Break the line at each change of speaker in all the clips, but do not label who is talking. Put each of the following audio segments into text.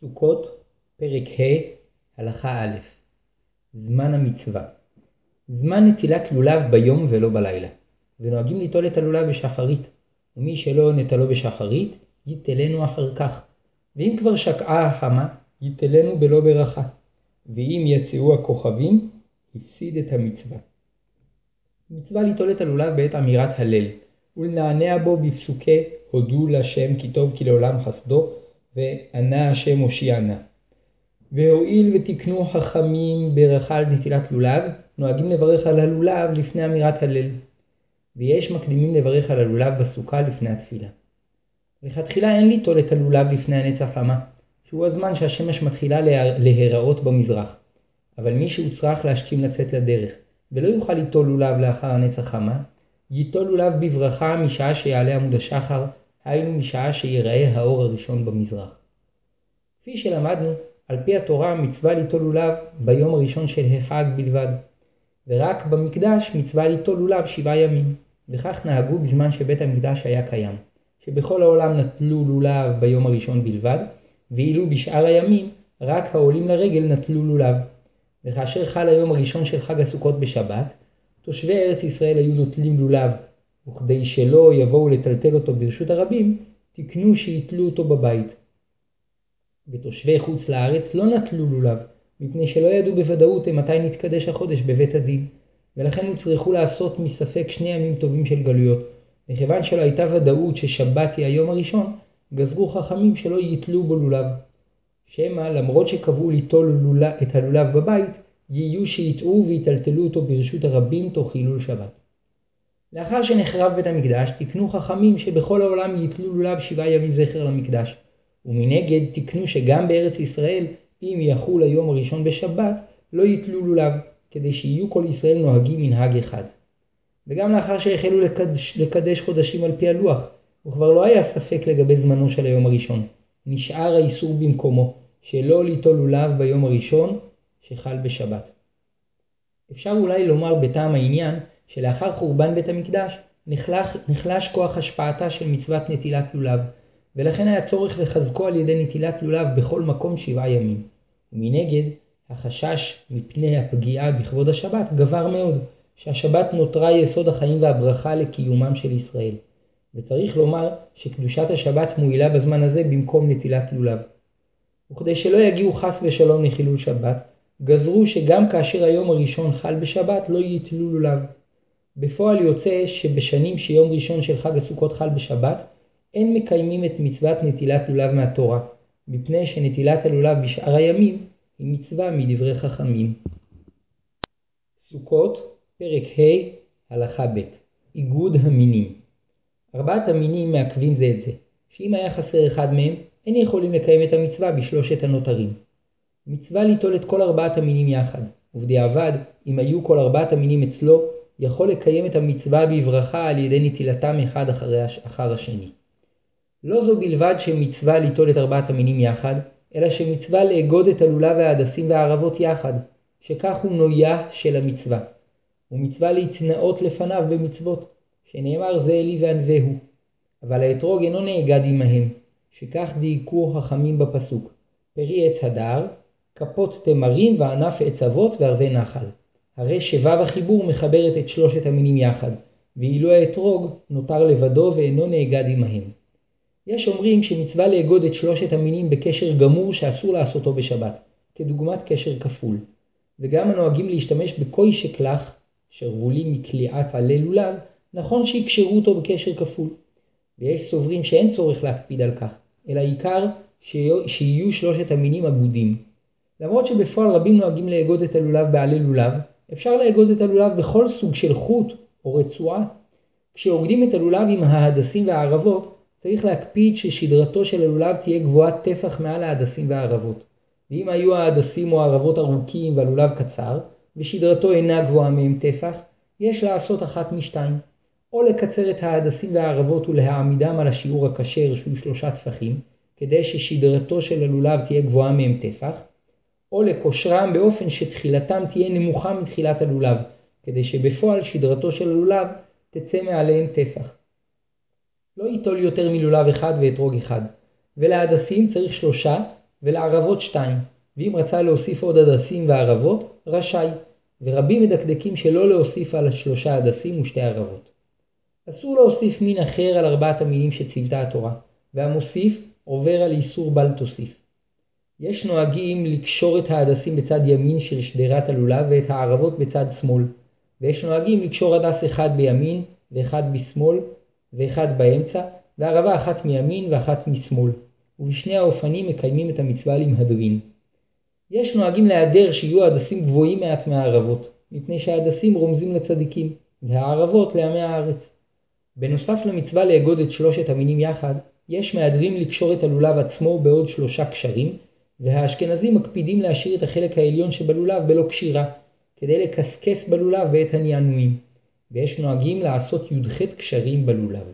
סוכות, פרק ה', הלכה א' זמן המצווה. זמן נטילת לולב ביום ולא בלילה, ונוהגים ליטול את הלולב בשחרית, ומי שלא נטלו בשחרית, יטלנו אחר כך, ואם כבר שקעה החמה, יטלנו בלא ברכה, ואם יצאו הכוכבים, הפסיד את המצווה. מצווה ליטול את הלולב בעת אמירת הלל, ולנענע בו בפסוקי הודו לשם כי טוב כי לעולם חסדו, וענה השם הושיענה. והואיל ותקנו חכמים ברכה על נטילת לולב, נוהגים לברך על הלולב לפני אמירת הלל. ויש מקדימים לברך על הלולב בסוכה לפני התפילה. לכתחילה אין ליטול את הלולב לפני הנץ החמה, שהוא הזמן שהשמש מתחילה להיראות במזרח. אבל מי שהוצרך להשכים לצאת לדרך, ולא יוכל ליטול לולב לאחר הנץ החמה, ייטול לולב בברכה משעה שיעלה עמוד השחר, היינו משעה שיראה האור הראשון במזרח. כפי שלמדנו, על פי התורה מצווה ליטול לולב ביום הראשון של החג בלבד, ורק במקדש מצווה ליטול לולב שבעה ימים, וכך נהגו בזמן שבית המקדש היה קיים, שבכל העולם נטלו לולב ביום הראשון בלבד, ואילו בשאר הימים רק העולים לרגל נטלו לולב. וכאשר חל היום הראשון של חג הסוכות בשבת, תושבי ארץ ישראל היו נוטלים לולב, וכדי שלא יבואו לטלטל אותו ברשות הרבים, תקנו שיתלו אותו בבית. ותושבי חוץ לארץ לא נטלו לולב, מפני שלא ידעו בוודאות מתי נתקדש החודש בבית הדין, ולכן הוצרכו לעשות מספק שני ימים טובים של גלויות. מכיוון שלא הייתה ודאות ששבת היא היום הראשון, גזרו חכמים שלא יתלו בו לולב. שמא למרות שקבעו ליטול את הלולב בבית, יהיו שיטעו ויטלטלו אותו ברשות הרבים תוך חילול שבת. לאחר שנחרב בית המקדש, תקנו חכמים שבכל העולם יתלו לולב שבעה ימים זכר למקדש, ומנגד תקנו שגם בארץ ישראל, אם יחול היום הראשון בשבת, לא יתלו לולב, כדי שיהיו כל ישראל נוהגים מנהג אחד. וגם לאחר שהחלו לקדש, לקדש חודשים על פי הלוח, וכבר לא היה ספק לגבי זמנו של היום הראשון, נשאר האיסור במקומו, שלא ליטול לולב ביום הראשון שחל בשבת. אפשר אולי לומר בטעם העניין, שלאחר חורבן בית המקדש, נחלש, כוח השפעתה של מצוות נטילת לולב, ולכן היה צורך לחזקו על ידי נטילת לולב בכל מקום שבעה ימים. ומנגד, החשש מפני הפגיעה בכבוד השבת גבר מאוד, שהשבת נותרה יסוד החיים והברכה לקיומם של ישראל. וצריך לומר שקדושת השבת מועילה בזמן הזה במקום נטילת לולב. וכדי שלא יגיעו חס ושלום לחילול שבת, גזרו שגם כאשר היום הראשון חל בשבת לא יתלו לולב. בפועל יוצא שבשנים שיום ראשון של חג הסוכות חל בשבת, אין מקיימים את מצוות נטילת לולב מהתורה, מפני שנטילת הלולב בשאר הימים היא מצווה מדברי חכמים. סוכות, פרק ה', הלכה ב' איגוד המינים ארבעת המינים מעכבים זה את זה, שאם היה חסר אחד מהם, אין יכולים לקיים את המצווה בשלושת הנותרים. מצווה ליטול את כל ארבעת המינים יחד, ובדיעבד, אם היו כל ארבעת המינים אצלו, יכול לקיים את המצווה בברכה על ידי נטילתם אחד אחרי, אחר השני. לא זו בלבד שמצווה ליטול את ארבעת המינים יחד, אלא שמצווה לאגוד את הלולה וההדסים והערבות יחד, שכך הוא נויה של המצווה. ומצווה להתנאות לפניו במצוות, שנאמר זה אלי וענווהו. אבל האתרוג אינו נאגד עמהם, שכך דייקו חכמים בפסוק, פרי עץ הדר, כפות תמרים וענף עץ אבות וערבי נחל. הרי שבב החיבור מחברת את שלושת המינים יחד, ואילו האתרוג נותר לבדו ואינו נאגד עמהם. יש אומרים שמצווה לאגוד את שלושת המינים בקשר גמור שאסור לעשותו בשבת, כדוגמת קשר כפול. וגם הנוהגים להשתמש בקוי שקלח, שרוולים מקליעת עלי לולב, נכון שיקשרו אותו בקשר כפול. ויש סוברים שאין צורך להקפיד על כך, אלא עיקר שיהיו שלושת המינים אגודים. למרות שבפועל רבים נוהגים לאגוד את הלולב בעלי לולב, אפשר לאגוד את הלולב בכל סוג של חוט או רצועה. כשאוגדים את הלולב עם ההדסים והערבות, צריך להקפיד ששדרתו של הלולב תהיה גבוהת טפח מעל ההדסים והערבות. ואם היו ההדסים או הערבות ארוכים והלולב קצר, ושדרתו אינה גבוהה מהם טפח, יש לעשות אחת משתיים. או לקצר את ההדסים והערבות ולהעמידם על השיעור הכשר שהוא שלושה טפחים, כדי ששדרתו של הלולב תהיה גבוהה מהם טפח, או לקושרם באופן שתחילתם תהיה נמוכה מתחילת הלולב, כדי שבפועל שדרתו של הלולב תצא מעליהם טפח. לא ייטול יותר מלולב אחד ואתרוג אחד, ולהדסים צריך שלושה ולערבות שתיים, ואם רצה להוסיף עוד הדסים וערבות, רשאי, ורבים מדקדקים שלא להוסיף על שלושה הדסים ושתי ערבות. אסור להוסיף מין אחר על ארבעת המינים שציוותה התורה, והמוסיף עובר על איסור בל תוסיף. יש נוהגים לקשור את ההדסים בצד ימין של שדרת הלולב ואת הערבות בצד שמאל, ויש נוהגים לקשור הדס אחד בימין ואחד בשמאל ואחד באמצע, וערבה אחת מימין ואחת משמאל, ובשני האופנים מקיימים את המצווה למהדרין. יש נוהגים להיעדר שיהיו ההדסים גבוהים מעט מהערבות, מפני שההדסים רומזים לצדיקים, והערבות לעמי הארץ. בנוסף למצווה לאגוד את שלושת המינים יחד, יש מהדרים לקשור את הלולב עצמו בעוד שלושה קשרים, והאשכנזים מקפידים להשאיר את החלק העליון שבלולב בלא קשירה, כדי לקסקס בלולב בעת הנענועים, ויש נוהגים לעשות י"ח קשרים בלולב.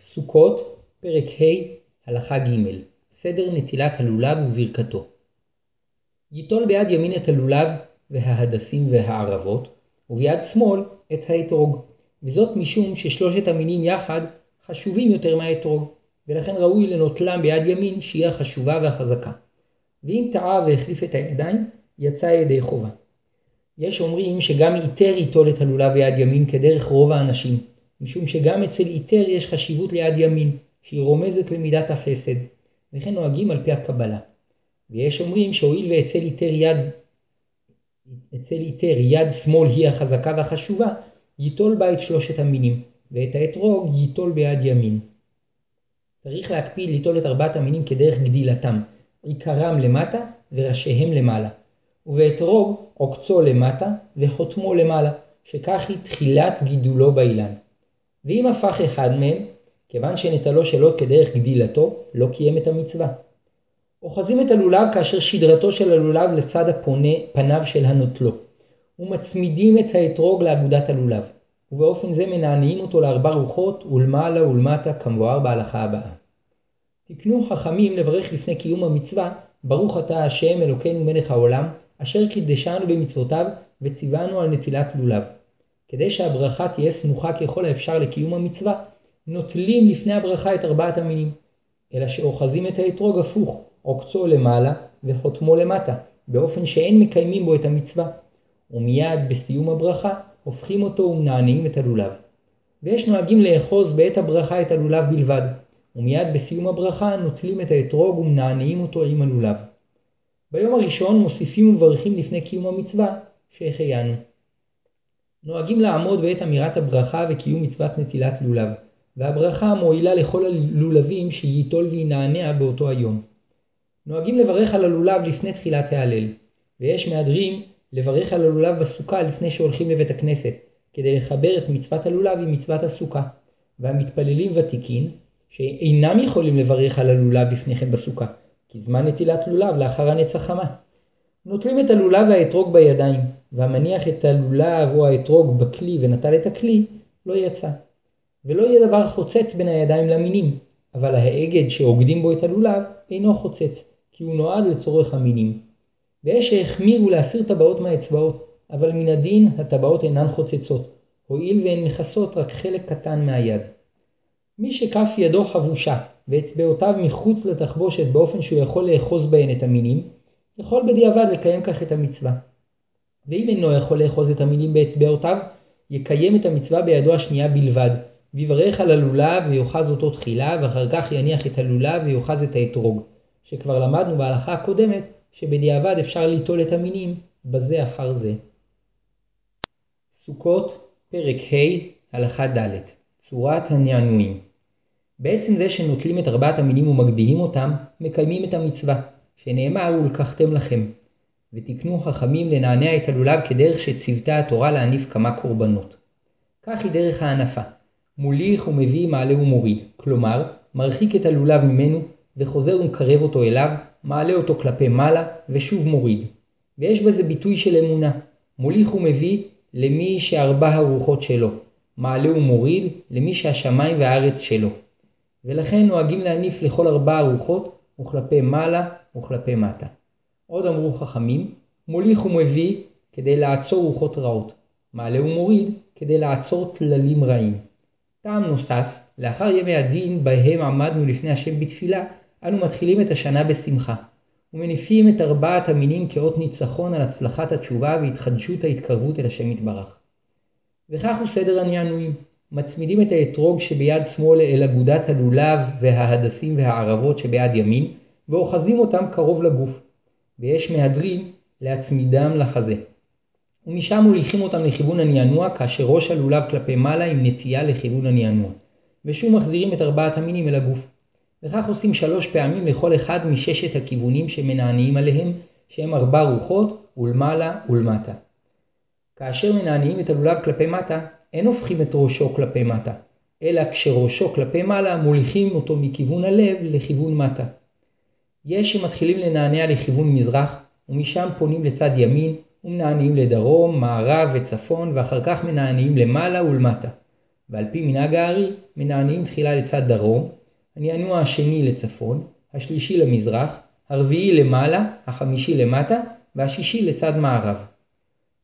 סוכות, פרק ה', הלכה ג' סדר נטילת הלולב וברכתו. ייטול ביד ימין את הלולב וההדסים והערבות, וביד שמאל את האתרוג, וזאת משום ששלושת המינים יחד חשובים יותר מהאתרוג, ולכן ראוי לנוטלם ביד ימין שהיא החשובה והחזקה. ואם טעה והחליף את הידיים, יצא ידי חובה. יש אומרים שגם איתר ייטול את הלולב ביד ימין כדרך רוב האנשים, משום שגם אצל איתר יש חשיבות ליד ימין, שהיא רומזת למידת החסד, וכן נוהגים על פי הקבלה. ויש אומרים שהואיל ואצל איתר יד, אצל איתר יד שמאל היא החזקה והחשובה, ייטול בה את שלושת המינים, ואת האתרוג ייטול ביד ימין. צריך להקפיד ליטול את ארבעת המינים כדרך גדילתם, עיקרם למטה וראשיהם למעלה, ובאתרוג עוקצו למטה וחותמו למעלה, שכך היא תחילת גידולו באילן. ואם הפך אחד מהם, כיוון שנטלו שלא כדרך גדילתו, לא קיים את המצווה. אוחזים את הלולב כאשר שדרתו של הלולב לצד הפונה, פניו של הנוטלו, ומצמידים את האתרוג לאגודת הלולב, ובאופן זה מנענעים אותו לארבע רוחות ולמעלה ולמטה כמבואר בהלכה הבאה. תקנו חכמים לברך לפני קיום המצווה, ברוך אתה השם אלוקינו מלך העולם, אשר קידשנו במצוותיו וציוונו על נטילת לולב. כדי שהברכה תהיה סמוכה ככל האפשר לקיום המצווה, נוטלים לפני הברכה את ארבעת המינים, אלא שאוחזים את האתרוג הפוך, עוקצו למעלה וחותמו למטה, באופן שאין מקיימים בו את המצווה. ומיד בסיום הברכה הופכים אותו ומנענעים את הלולב. ויש נוהגים לאחוז בעת הברכה את הלולב בלבד, ומיד בסיום הברכה נוטלים את האתרוג ומנענעים אותו עם הלולב. ביום הראשון מוסיפים ומברכים לפני קיום המצווה, שהחיינו. נוהגים לעמוד בעת אמירת הברכה וקיום מצוות נטילת לולב, והברכה מועילה לכל הלולבים שייטול וינענע באותו היום. נוהגים לברך על הלולב לפני תחילת ההלל, ויש מהדרים לברך על הלולב בסוכה לפני שהולכים לבית הכנסת, כדי לחבר את מצוות הלולב עם מצוות הסוכה. והמתפללים ותיקין, שאינם יכולים לברך על הלולב לפני כן בסוכה, כי זמן נטילת לולב לאחר הנץ החמה. נוטלים את הלולב והאתרוג בידיים, והמניח את הלולב או האתרוג בכלי ונטל את הכלי, לא יצא. ולא יהיה דבר חוצץ בין הידיים למינים, אבל האגד שעוגדים בו את הלולב אינו חוצץ, כי הוא נועד לצורך המינים. ויש שהחמירו להסיר טבעות מהאצבעות, אבל מן הדין הטבעות אינן חוצצות, הואיל והן מכסות רק חלק קטן מהיד. מי שכף ידו חבושה ואצבעותיו מחוץ לתחבושת באופן שהוא יכול לאחוז בהן את המינים, יכול בדיעבד לקיים כך את המצווה. ואם אינו יכול לאחוז את המינים באצבעותיו, יקיים את המצווה בידו השנייה בלבד, ויברך על הלולב ויאחז אותו תחילה, ואחר כך יניח את הלולב ויאחז את האתרוג, שכבר למדנו בהלכה הקודמת שבדיעבד אפשר ליטול את המינים בזה אחר זה. סוכות, פרק ה', הלכה ד', צורת הנענועים. בעצם זה שנוטלים את ארבעת המינים ומגביהים אותם, מקיימים את המצווה, שנאמר ולקחתם לכם. ותקנו חכמים לנענע את הלולב כדרך שציוותה התורה להניף כמה קורבנות. כך היא דרך ההנפה. מוליך ומביא מעלה ומוריד, כלומר, מרחיק את הלולב ממנו, וחוזר ומקרב אותו אליו, מעלה אותו כלפי מעלה, ושוב מוריד. ויש בזה ביטוי של אמונה. מוליך ומביא למי שארבע הרוחות שלו, מעלה ומוריד למי שהשמיים והארץ שלו. ולכן נוהגים להניף לכל ארבע הרוחות, וכלפי מעלה וכלפי מטה. עוד אמרו חכמים, מוליך ומביא כדי לעצור רוחות רעות, מעלה ומוריד כדי לעצור טללים רעים. טעם נוסף, לאחר ימי הדין בהם עמדנו לפני השם בתפילה, אנו מתחילים את השנה בשמחה, ומניפים את ארבעת המינים כאות ניצחון על הצלחת התשובה והתחדשות ההתקרבות אל השם יתברך. וכך הוא סדר הנענועים. מצמידים את האתרוג שביד שמאל אל אגודת הלולב וההדסים והערבות שביד ימין, ואוחזים אותם קרוב לגוף, ויש מהדרים להצמידם לחזה. ומשם מוליכים אותם לכיוון הנענוע כאשר ראש הלולב כלפי מעלה עם נטייה לכיוון הנענוע. ושוב מחזירים את ארבעת המינים אל הגוף. וכך עושים שלוש פעמים לכל אחד מששת הכיוונים שמנענעים עליהם, שהם ארבע רוחות, ולמעלה ולמטה. כאשר מנענעים את הלולב כלפי מטה, אין הופכים את ראשו כלפי מטה, אלא כשראשו כלפי מעלה מוליכים אותו מכיוון הלב לכיוון מטה. יש שמתחילים לנענע לכיוון מזרח, ומשם פונים לצד ימין, ומנענעים לדרום, מערב וצפון, ואחר כך מנענעים למעלה ולמטה. ועל פי מנהג הארי, מנענעים תחילה לצד דרום, הנענוע השני לצפון, השלישי למזרח, הרביעי למעלה, החמישי למטה, והשישי לצד מערב.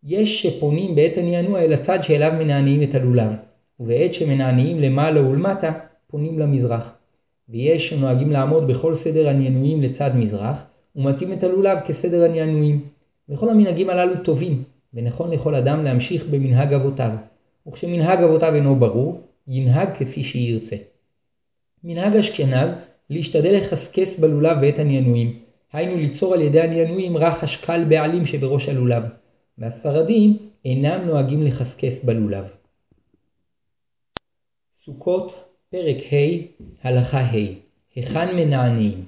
יש שפונים בעת הנענוע אל הצד שאליו מנענעים את הלולב, ובעת שמנענעים למעלה ולמטה, פונים למזרח. ויש שנוהגים לעמוד בכל סדר הנענועים לצד מזרח, ומטים את הלולב כסדר הנענועים. וכל המנהגים הללו טובים, ונכון לכל אדם להמשיך במנהג אבותיו, וכשמנהג אבותיו אינו ברור, ינהג כפי שירצה. מנהג אשכנז להשתדל לחסקס בלולב בעת הנענועים, היינו ליצור על ידי הנענועים רחש קל בעלים שבראש הלולב, והספרדים אינם נוהגים לחסקס בלולב. סוכות, פרק ה', הלכה ה', היכן מנענעים.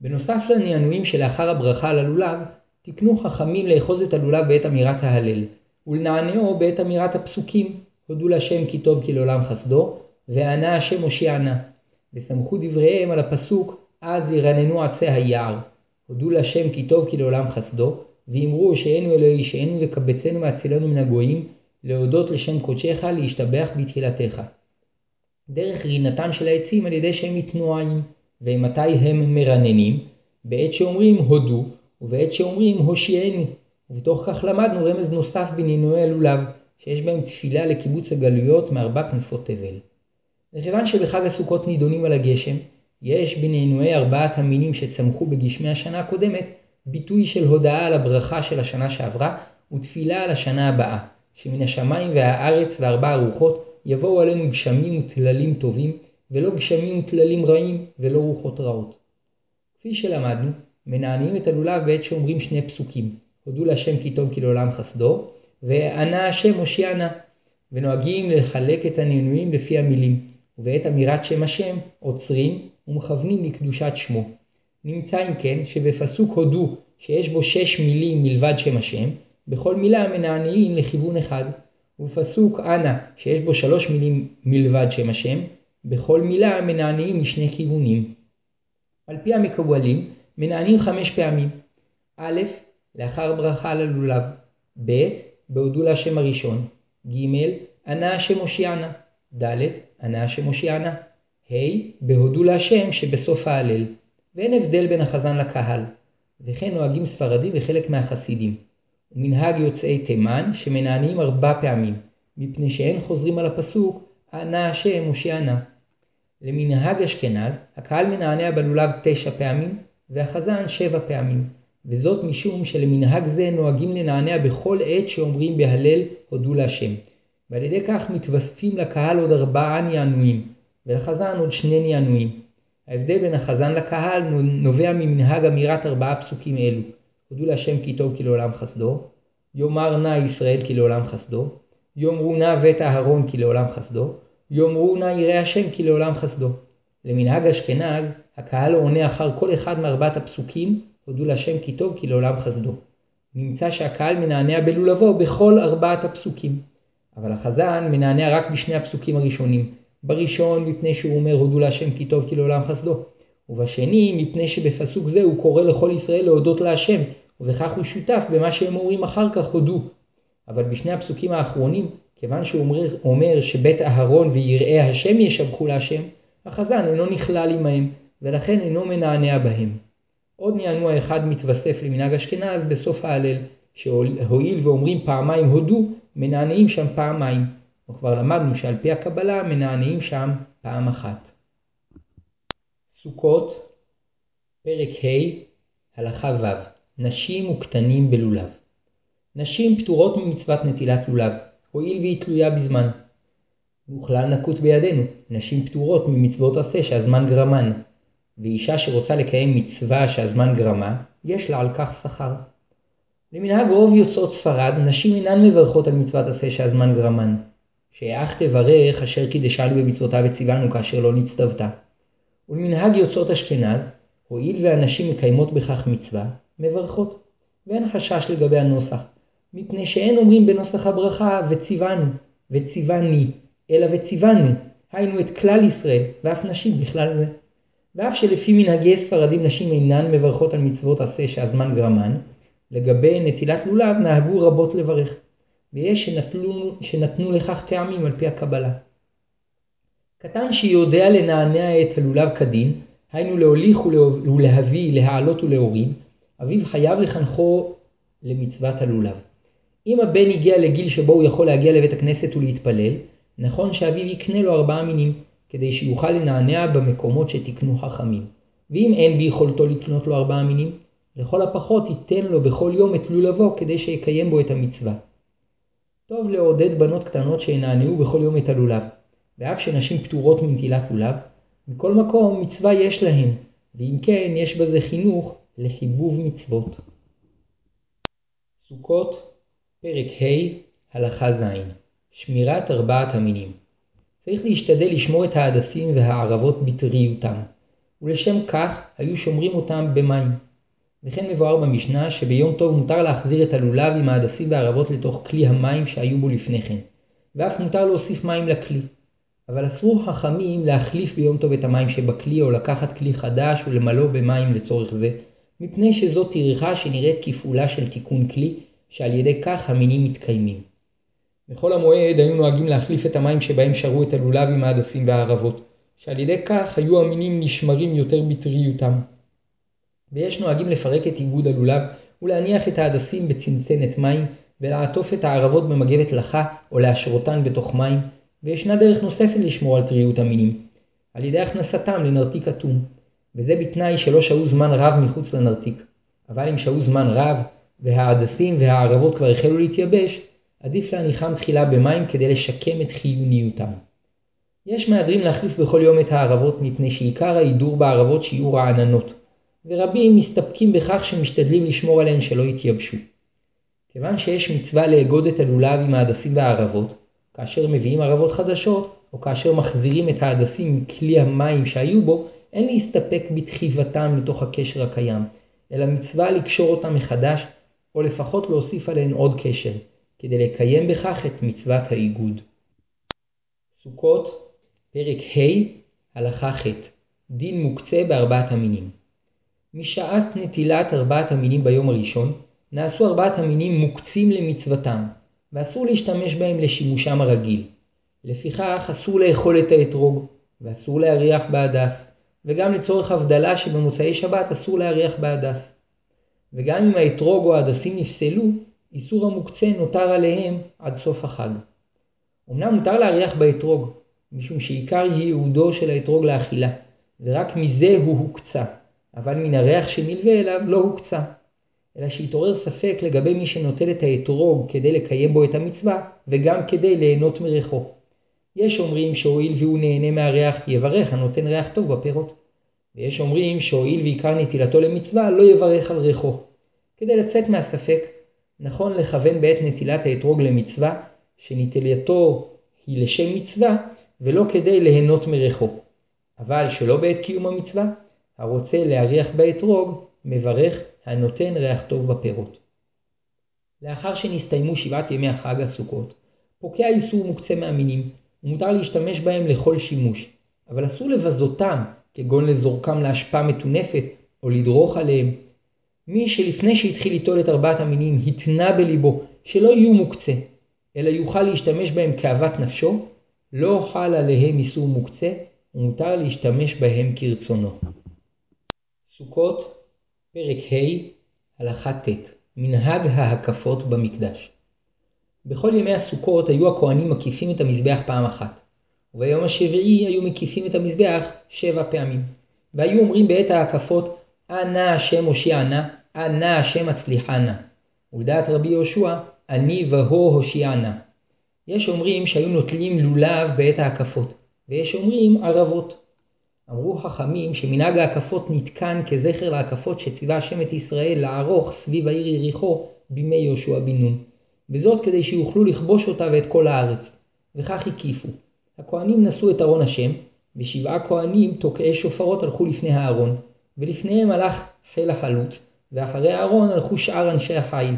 בנוסף לנענועים שלאחר הברכה על הלולב, תקנו חכמים לאחוז את הלולב בעת אמירת ההלל, ולנענעו בעת אמירת הפסוקים, הודו להשם כי טוב כי לעולם חסדו, וענה השם הושיענה. וסמכו דבריהם על הפסוק, אז ירננו עצי היער. הודו להשם כי טוב כי לעולם חסדו, ואמרו שאינו אלוהי שאינו וקבצנו והצילנו מן הגויים, להודות לשם קודשך, להשתבח בתהילתך. דרך רינתם של העצים על ידי שהם מתנועים, ומתי הם מרננים? בעת שאומרים הודו, ובעת שאומרים הושיענו, ובתוך כך למדנו רמז נוסף בנינוי הלולב, שיש בהם תפילה לקיבוץ הגלויות מארבע כנפות תבל. וכיוון שבחג הסוכות נידונים על הגשם, יש בנינויי ארבעת המינים שצמחו בגשמי השנה הקודמת, ביטוי של הודאה על הברכה של השנה שעברה, ותפילה על השנה הבאה, שמן השמיים והארץ וארבע הרוחות יבואו עלינו גשמים וטללים טובים, ולא גשמים וטללים רעים, ולא רוחות רעות. כפי שלמדנו, מנענעים את הלולב בעת שאומרים שני פסוקים, הודו להשם כי טוב כי לעולם חסדו, וענה השם הושיענה, ונוהגים לחלק את הנענועים לפי המילים, ובעת אמירת שם השם עוצרים ומכוונים לקדושת שמו. נמצא אם כן שבפסוק הודו שיש בו שש מילים מלבד שם השם, בכל מילה מנענעים לכיוון אחד, ובפסוק אנא שיש בו שלוש מילים מלבד שם השם, בכל מילה מנענעים משני כיוונים. על פי המקובלים מנענעים חמש פעמים. א', לאחר ברכה על הלולב. ב', בהודו להשם הראשון. ג', ענה השם הושיענה. ד', ענה השם הושיענה. ה', בהודו להשם שבסוף ההלל. ואין הבדל בין החזן לקהל. וכן נוהגים ספרדים וחלק מהחסידים. ומנהג יוצאי תימן שמנענעים ארבע פעמים, מפני שאין חוזרים על הפסוק ענה השם הושיענה. למנהג אשכנז, הקהל מנענע בלולב תשע פעמים, והחזן שבע פעמים, וזאת משום שלמנהג זה נוהגים לנענע בכל עת שאומרים בהלל הודו להשם, ועל ידי כך מתווספים לקהל עוד ארבעה נענועים, ולחזן עוד שני נענועים. ההבדל בין החזן לקהל נובע ממנהג אמירת ארבעה פסוקים אלו, הודו להשם כי טוב כי לעולם חסדו, יאמר נא ישראל כי לעולם חסדו, יאמרו נא בית אהרון כי לעולם חסדו, יאמרו נא יראה השם כי לעולם חסדו. למנהג אשכנז, הקהל עונה אחר כל אחד מארבעת הפסוקים, הודו להשם כי טוב כי לעולם חסדו. נמצא שהקהל מנענע בלולבו בכל ארבעת הפסוקים. אבל החזן מנענע רק בשני הפסוקים הראשונים. בראשון מפני שהוא אומר הודו להשם כי טוב כי לעולם חסדו. ובשני מפני שבפסוק זה הוא קורא לכל ישראל להודות להשם, ובכך הוא שותף במה שהם אומרים אחר כך הודו. אבל בשני הפסוקים האחרונים, כיוון שהוא אומר, אומר שבית אהרון ויראי השם ישבחו להשם, החזן אינו נכלל עמהם, ולכן אינו מנענע בהם. עוד נענוע אחד מתווסף למנהג אשכנז בסוף ההלל, שהואיל ואומרים פעמיים הודו, מנענעים שם פעמיים, וכבר למדנו שעל פי הקבלה מנענעים שם פעם אחת. סוכות, פרק ה' הלכה ו' נשים וקטנים בלולב נשים פטורות ממצוות נטילת לולב, הואיל והיא תלויה בזמן. וכלל נקוט בידינו, נשים פטורות ממצוות עשה שהזמן גרמן, ואישה שרוצה לקיים מצווה שהזמן גרמה, יש לה על כך שכר. למנהג רוב יוצאות ספרד, נשים אינן מברכות על מצוות עשה שהזמן גרמן. שאך תברך אשר קידשנו במצוותיו וציוונו כאשר לא נצטוותה. ולמנהג יוצאות אשכנז, הואיל והנשים מקיימות בכך מצווה, מברכות. ואין חשש לגבי הנוסח, מפני שאין אומרים בנוסח הברכה וציוונו, וציווני, אלא וציוונו, היינו את כלל ישראל, ואף נשים בכלל זה. ואף שלפי מנהגי ספרדים נשים אינן מברכות על מצוות עשה שהזמן גרמן, לגבי נטילת לולב נהגו רבות לברך, ויש שנטלו, שנתנו לכך טעמים על פי הקבלה. קטן שיודע לנענע את הלולב כדין, היינו להוליך ולהביא, להעלות ולהוריד, אביו חייב לחנכו למצוות הלולב. אם הבן הגיע לגיל שבו הוא יכול להגיע לבית הכנסת ולהתפלל, נכון שאביו יקנה לו ארבעה מינים, כדי שיוכל לנענע במקומות שתיקנו חכמים. ואם אין ביכולתו לקנות לו ארבעה מינים, לכל הפחות ייתן לו בכל יום את לולבו כדי שיקיים בו את המצווה. טוב לעודד בנות קטנות שינענעו בכל יום את הלולב, ואף שנשים פטורות מנטילת לולב, מכל מקום מצווה יש להן, ואם כן יש בזה חינוך לחיבוב מצוות. סוכות, פרק ה', הלכה ז' שמירת ארבעת המינים. צריך להשתדל לשמור את ההדסים והערבות בטריותם, ולשם כך היו שומרים אותם במים. וכן מבואר במשנה שביום טוב מותר להחזיר את הלולב עם ההדסים והערבות לתוך כלי המים שהיו בו לפני כן, ואף מותר להוסיף מים לכלי. אבל אסרו חכמים להחליף ביום טוב את המים שבכלי או לקחת כלי חדש ולמלוא במים לצורך זה, מפני שזו טרחה שנראית כפעולה של תיקון כלי, שעל ידי כך המינים מתקיימים. בחול המועד היו נוהגים להחליף את המים שבהם שרו את הלולב עם ההדסים והערבות, שעל ידי כך היו המינים נשמרים יותר בטריותם. ויש נוהגים לפרק את איגוד הלולב ולהניח את ההדסים בצנצנת מים ולעטוף את הערבות במגבת לחה או להשרותן בתוך מים, וישנה דרך נוספת לשמור על טריות המינים, על ידי הכנסתם לנרתיק אטום, וזה בתנאי שלא שהו זמן רב מחוץ לנרתיק. אבל אם שהו זמן רב וההדסים והערבות כבר החלו להתייבש, עדיף להניחם תחילה במים כדי לשקם את חיוניותם. יש מהדרים להחליף בכל יום את הערבות מפני שעיקר ההידור בערבות שיהיו רעננות, ורבים מסתפקים בכך שמשתדלים לשמור עליהן שלא יתייבשו. כיוון שיש מצווה לאגוד את הלולב עם ההדסים והערבות, כאשר מביאים ערבות חדשות, או כאשר מחזירים את ההדסים מכלי המים שהיו בו, אין להסתפק בדחיבתם לתוך הקשר הקיים, אלא מצווה לקשור אותם מחדש, או לפחות להוסיף עליהן עוד קשר, כדי לקיים בכך את מצוות האיגוד. סוכות, פרק ה', הלכה ח' דין מוקצה בארבעת המינים. משעת נטילת ארבעת המינים ביום הראשון, נעשו ארבעת המינים מוקצים למצוותם, ואסור להשתמש בהם לשימושם הרגיל. לפיכך אסור לאכול את האתרוג, ואסור להריח בהדס, וגם לצורך הבדלה שבמוצאי שבת אסור להריח בהדס. וגם אם האתרוג או ההדסים נפסלו, איסור המוקצה נותר עליהם עד סוף החג. אמנם מותר להריח באתרוג, משום שעיקר ייעודו של האתרוג לאכילה, ורק מזה הוא הוקצה, אבל מן הריח שנלווה אליו לא הוקצה. אלא שהתעורר ספק לגבי מי שנוטל את האתרוג כדי לקיים בו את המצווה, וגם כדי ליהנות מריחו. יש אומרים שהואיל והוא נהנה מהריח, יברך הנותן ריח טוב בפירות. ויש אומרים שהואיל ועיקר נטילתו למצווה, לא יברך על ריחו. כדי לצאת מהספק, נכון לכוון בעת נטילת האתרוג למצווה, שנטילתו היא לשם מצווה, ולא כדי ליהנות מריחו. אבל שלא בעת קיום המצווה, הרוצה להריח באתרוג, מברך הנותן ריח טוב בפירות. לאחר שנסתיימו שבעת ימי החג הסוכות, פוקע איסור מוקצה מהמינים, ומותר להשתמש בהם לכל שימוש, אבל אסור לבזותם, כגון לזורקם לאשפה מטונפת, או לדרוך עליהם. מי שלפני שהתחיל ליטול את ארבעת המינים התנה בליבו שלא יהיו מוקצה, אלא יוכל להשתמש בהם כאוות נפשו, לא חל עליהם איסור מוקצה, ומותר להשתמש בהם כרצונו. סוכות פרק ה', הלכה ט' מנהג ההקפות במקדש בכל ימי הסוכות היו הכהנים מקיפים את המזבח פעם אחת, וביום השביעי היו מקיפים את המזבח שבע פעמים, והיו אומרים בעת ההקפות אנא השם הושיע נא, אנא השם הצליחה נא. ולדעת רבי יהושע, אני והו הושיע נא. יש אומרים שהיו נוטלים לולב בעת ההקפות, ויש אומרים ערבות. אמרו חכמים שמנהג ההקפות נתקן כזכר להקפות שציווה השם את ישראל לערוך סביב העיר יריחו בימי יהושע בן נון, וזאת כדי שיוכלו לכבוש אותה ואת כל הארץ, וכך הקיפו. הכהנים נשאו את ארון השם, ושבעה כהנים תוקעי שופרות הלכו לפני הארון, ולפניהם הלך חיל החלוץ, ואחרי הארון הלכו שאר אנשי החיל.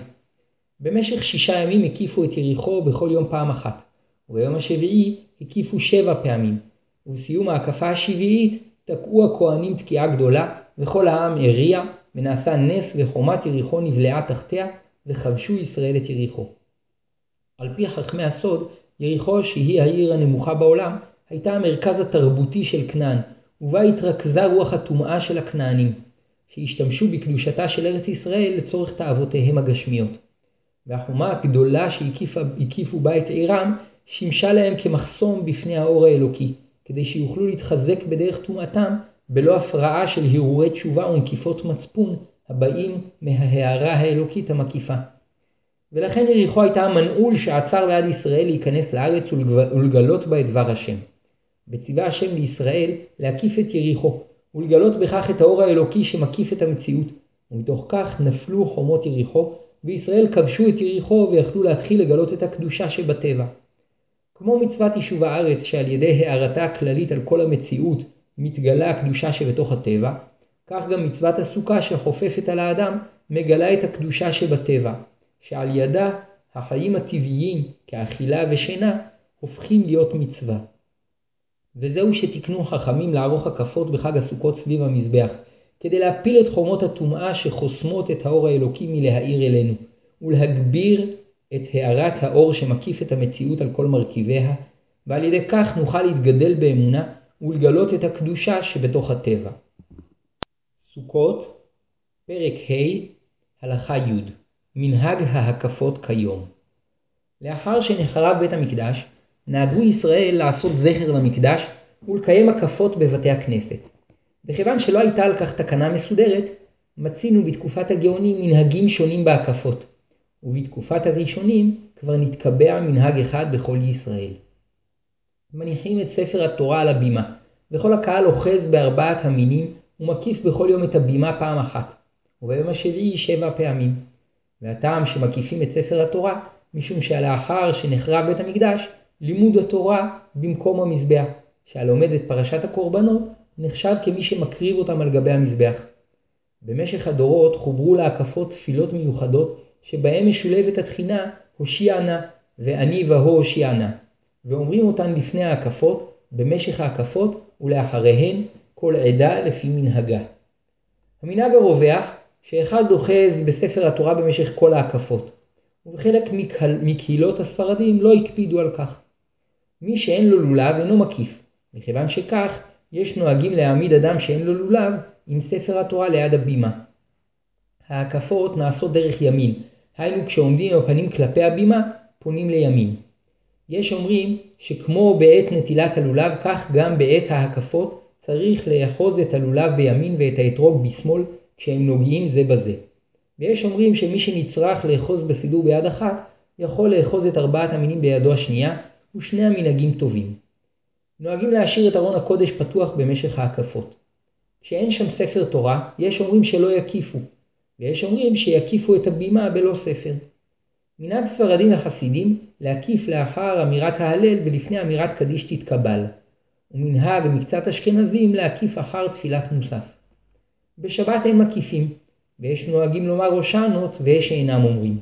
במשך שישה ימים הקיפו את יריחו בכל יום פעם אחת, וביום השביעי הקיפו שבע פעמים, ובסיום ההקפה השביעית תקעו הכהנים תקיעה גדולה, וכל העם הריע, ונעשה נס וחומת יריחו נבלעה תחתיה, וכבשו ישראל את יריחו. על פי חכמי הסוד, יריחו, שהיא העיר הנמוכה בעולם, הייתה המרכז התרבותי של כנען, ובה התרכזה רוח הטומאה של הכנענים, שהשתמשו בקדושתה של ארץ ישראל לצורך תאוותיהם הגשמיות. והחומה הגדולה שהקיפו בה את עירם, שימשה להם כמחסום בפני האור האלוקי, כדי שיוכלו להתחזק בדרך טומאתם, בלא הפרעה של הרהורי תשובה ונקיפות מצפון, הבאים מההערה האלוקית המקיפה. ולכן יריחו הייתה המנעול שעצר בעד ישראל להיכנס לארץ ולגלות בה את דבר השם. וציווה השם לישראל להקיף את יריחו, ולגלות בכך את האור האלוקי שמקיף את המציאות, ומתוך כך נפלו חומות יריחו, וישראל כבשו את יריחו ויכלו להתחיל לגלות את הקדושה שבטבע. כמו מצוות יישוב הארץ שעל ידי הערתה הכללית על כל המציאות מתגלה הקדושה שבתוך הטבע, כך גם מצוות הסוכה שחופפת על האדם מגלה את הקדושה שבטבע, שעל ידה החיים הטבעיים כאכילה ושינה הופכים להיות מצווה. וזהו שתיקנו חכמים לערוך הקפות בחג הסוכות סביב המזבח, כדי להפיל את חומות הטומאה שחוסמות את האור האלוקי מלהאיר אלינו, ולהגביר את הארת האור שמקיף את המציאות על כל מרכיביה, ועל ידי כך נוכל להתגדל באמונה ולגלות את הקדושה שבתוך הטבע. סוכות, פרק ה', הלכה י' מנהג ההקפות כיום. לאחר שנחרב בית המקדש, נהגו ישראל לעשות זכר למקדש ולקיים הקפות בבתי הכנסת. וכיוון שלא הייתה על כך תקנה מסודרת, מצינו בתקופת הגאונים מנהגים שונים בהקפות, ובתקופת הראשונים כבר נתקבע מנהג אחד בכל ישראל. מניחים את ספר התורה על הבימה, וכל הקהל אוחז בארבעת המינים ומקיף בכל יום את הבימה פעם אחת, וביום השביעי שבע פעמים. והטעם שמקיפים את ספר התורה, משום שלאחר שנחרב בית המקדש, לימוד התורה במקום המזבח, שהלומד את פרשת הקורבנות נחשב כמי שמקריב אותם על גבי המזבח. במשך הדורות חוברו להקפות תפילות מיוחדות שבהם משולבת התחינה הושיע נא ואני והו הושיע נא, ואומרים אותן לפני ההקפות, במשך ההקפות ולאחריהן כל עדה לפי מנהגה. המנהג הרווח שאחד אוחז בספר התורה במשך כל ההקפות, ובחלק מקהילות הספרדים לא הקפידו על כך. מי שאין לו לולב אינו מקיף, מכיוון שכך יש נוהגים להעמיד אדם שאין לו לולב עם ספר התורה ליד הבימה. ההקפות נעשות דרך ימין, היינו כשעומדים עם הפנים כלפי הבימה, פונים לימין. יש אומרים שכמו בעת נטילת הלולב, כך גם בעת ההקפות צריך לאחוז את הלולב בימין ואת האתרוג בשמאל כשהם נוגעים זה בזה. ויש אומרים שמי שנצרך לאחוז בסידור ביד אחת, יכול לאחוז את ארבעת המינים בידו השנייה, ושני המנהגים טובים. נוהגים להשאיר את ארון הקודש פתוח במשך ההקפות. כשאין שם ספר תורה, יש אומרים שלא יקיפו, ויש אומרים שיקיפו את הבימה בלא ספר. מנהג ספרדים וחסידים להקיף לאחר אמירת ההלל ולפני אמירת קדיש תתקבל, ומנהג מקצת אשכנזים להקיף אחר תפילת מוסף. בשבת אין מקיפים, ויש נוהגים לומר ראשנות ויש שאינם אומרים.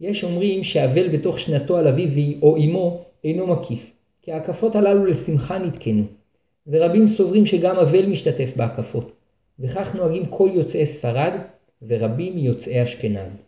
יש אומרים שאבל בתוך שנתו על אביו או אמו אינו מקיף, כי ההקפות הללו לשמחה נתקנו, ורבים סוברים שגם אבל משתתף בהקפות, וכך נוהגים כל יוצאי ספרד ורבים מיוצאי אשכנז.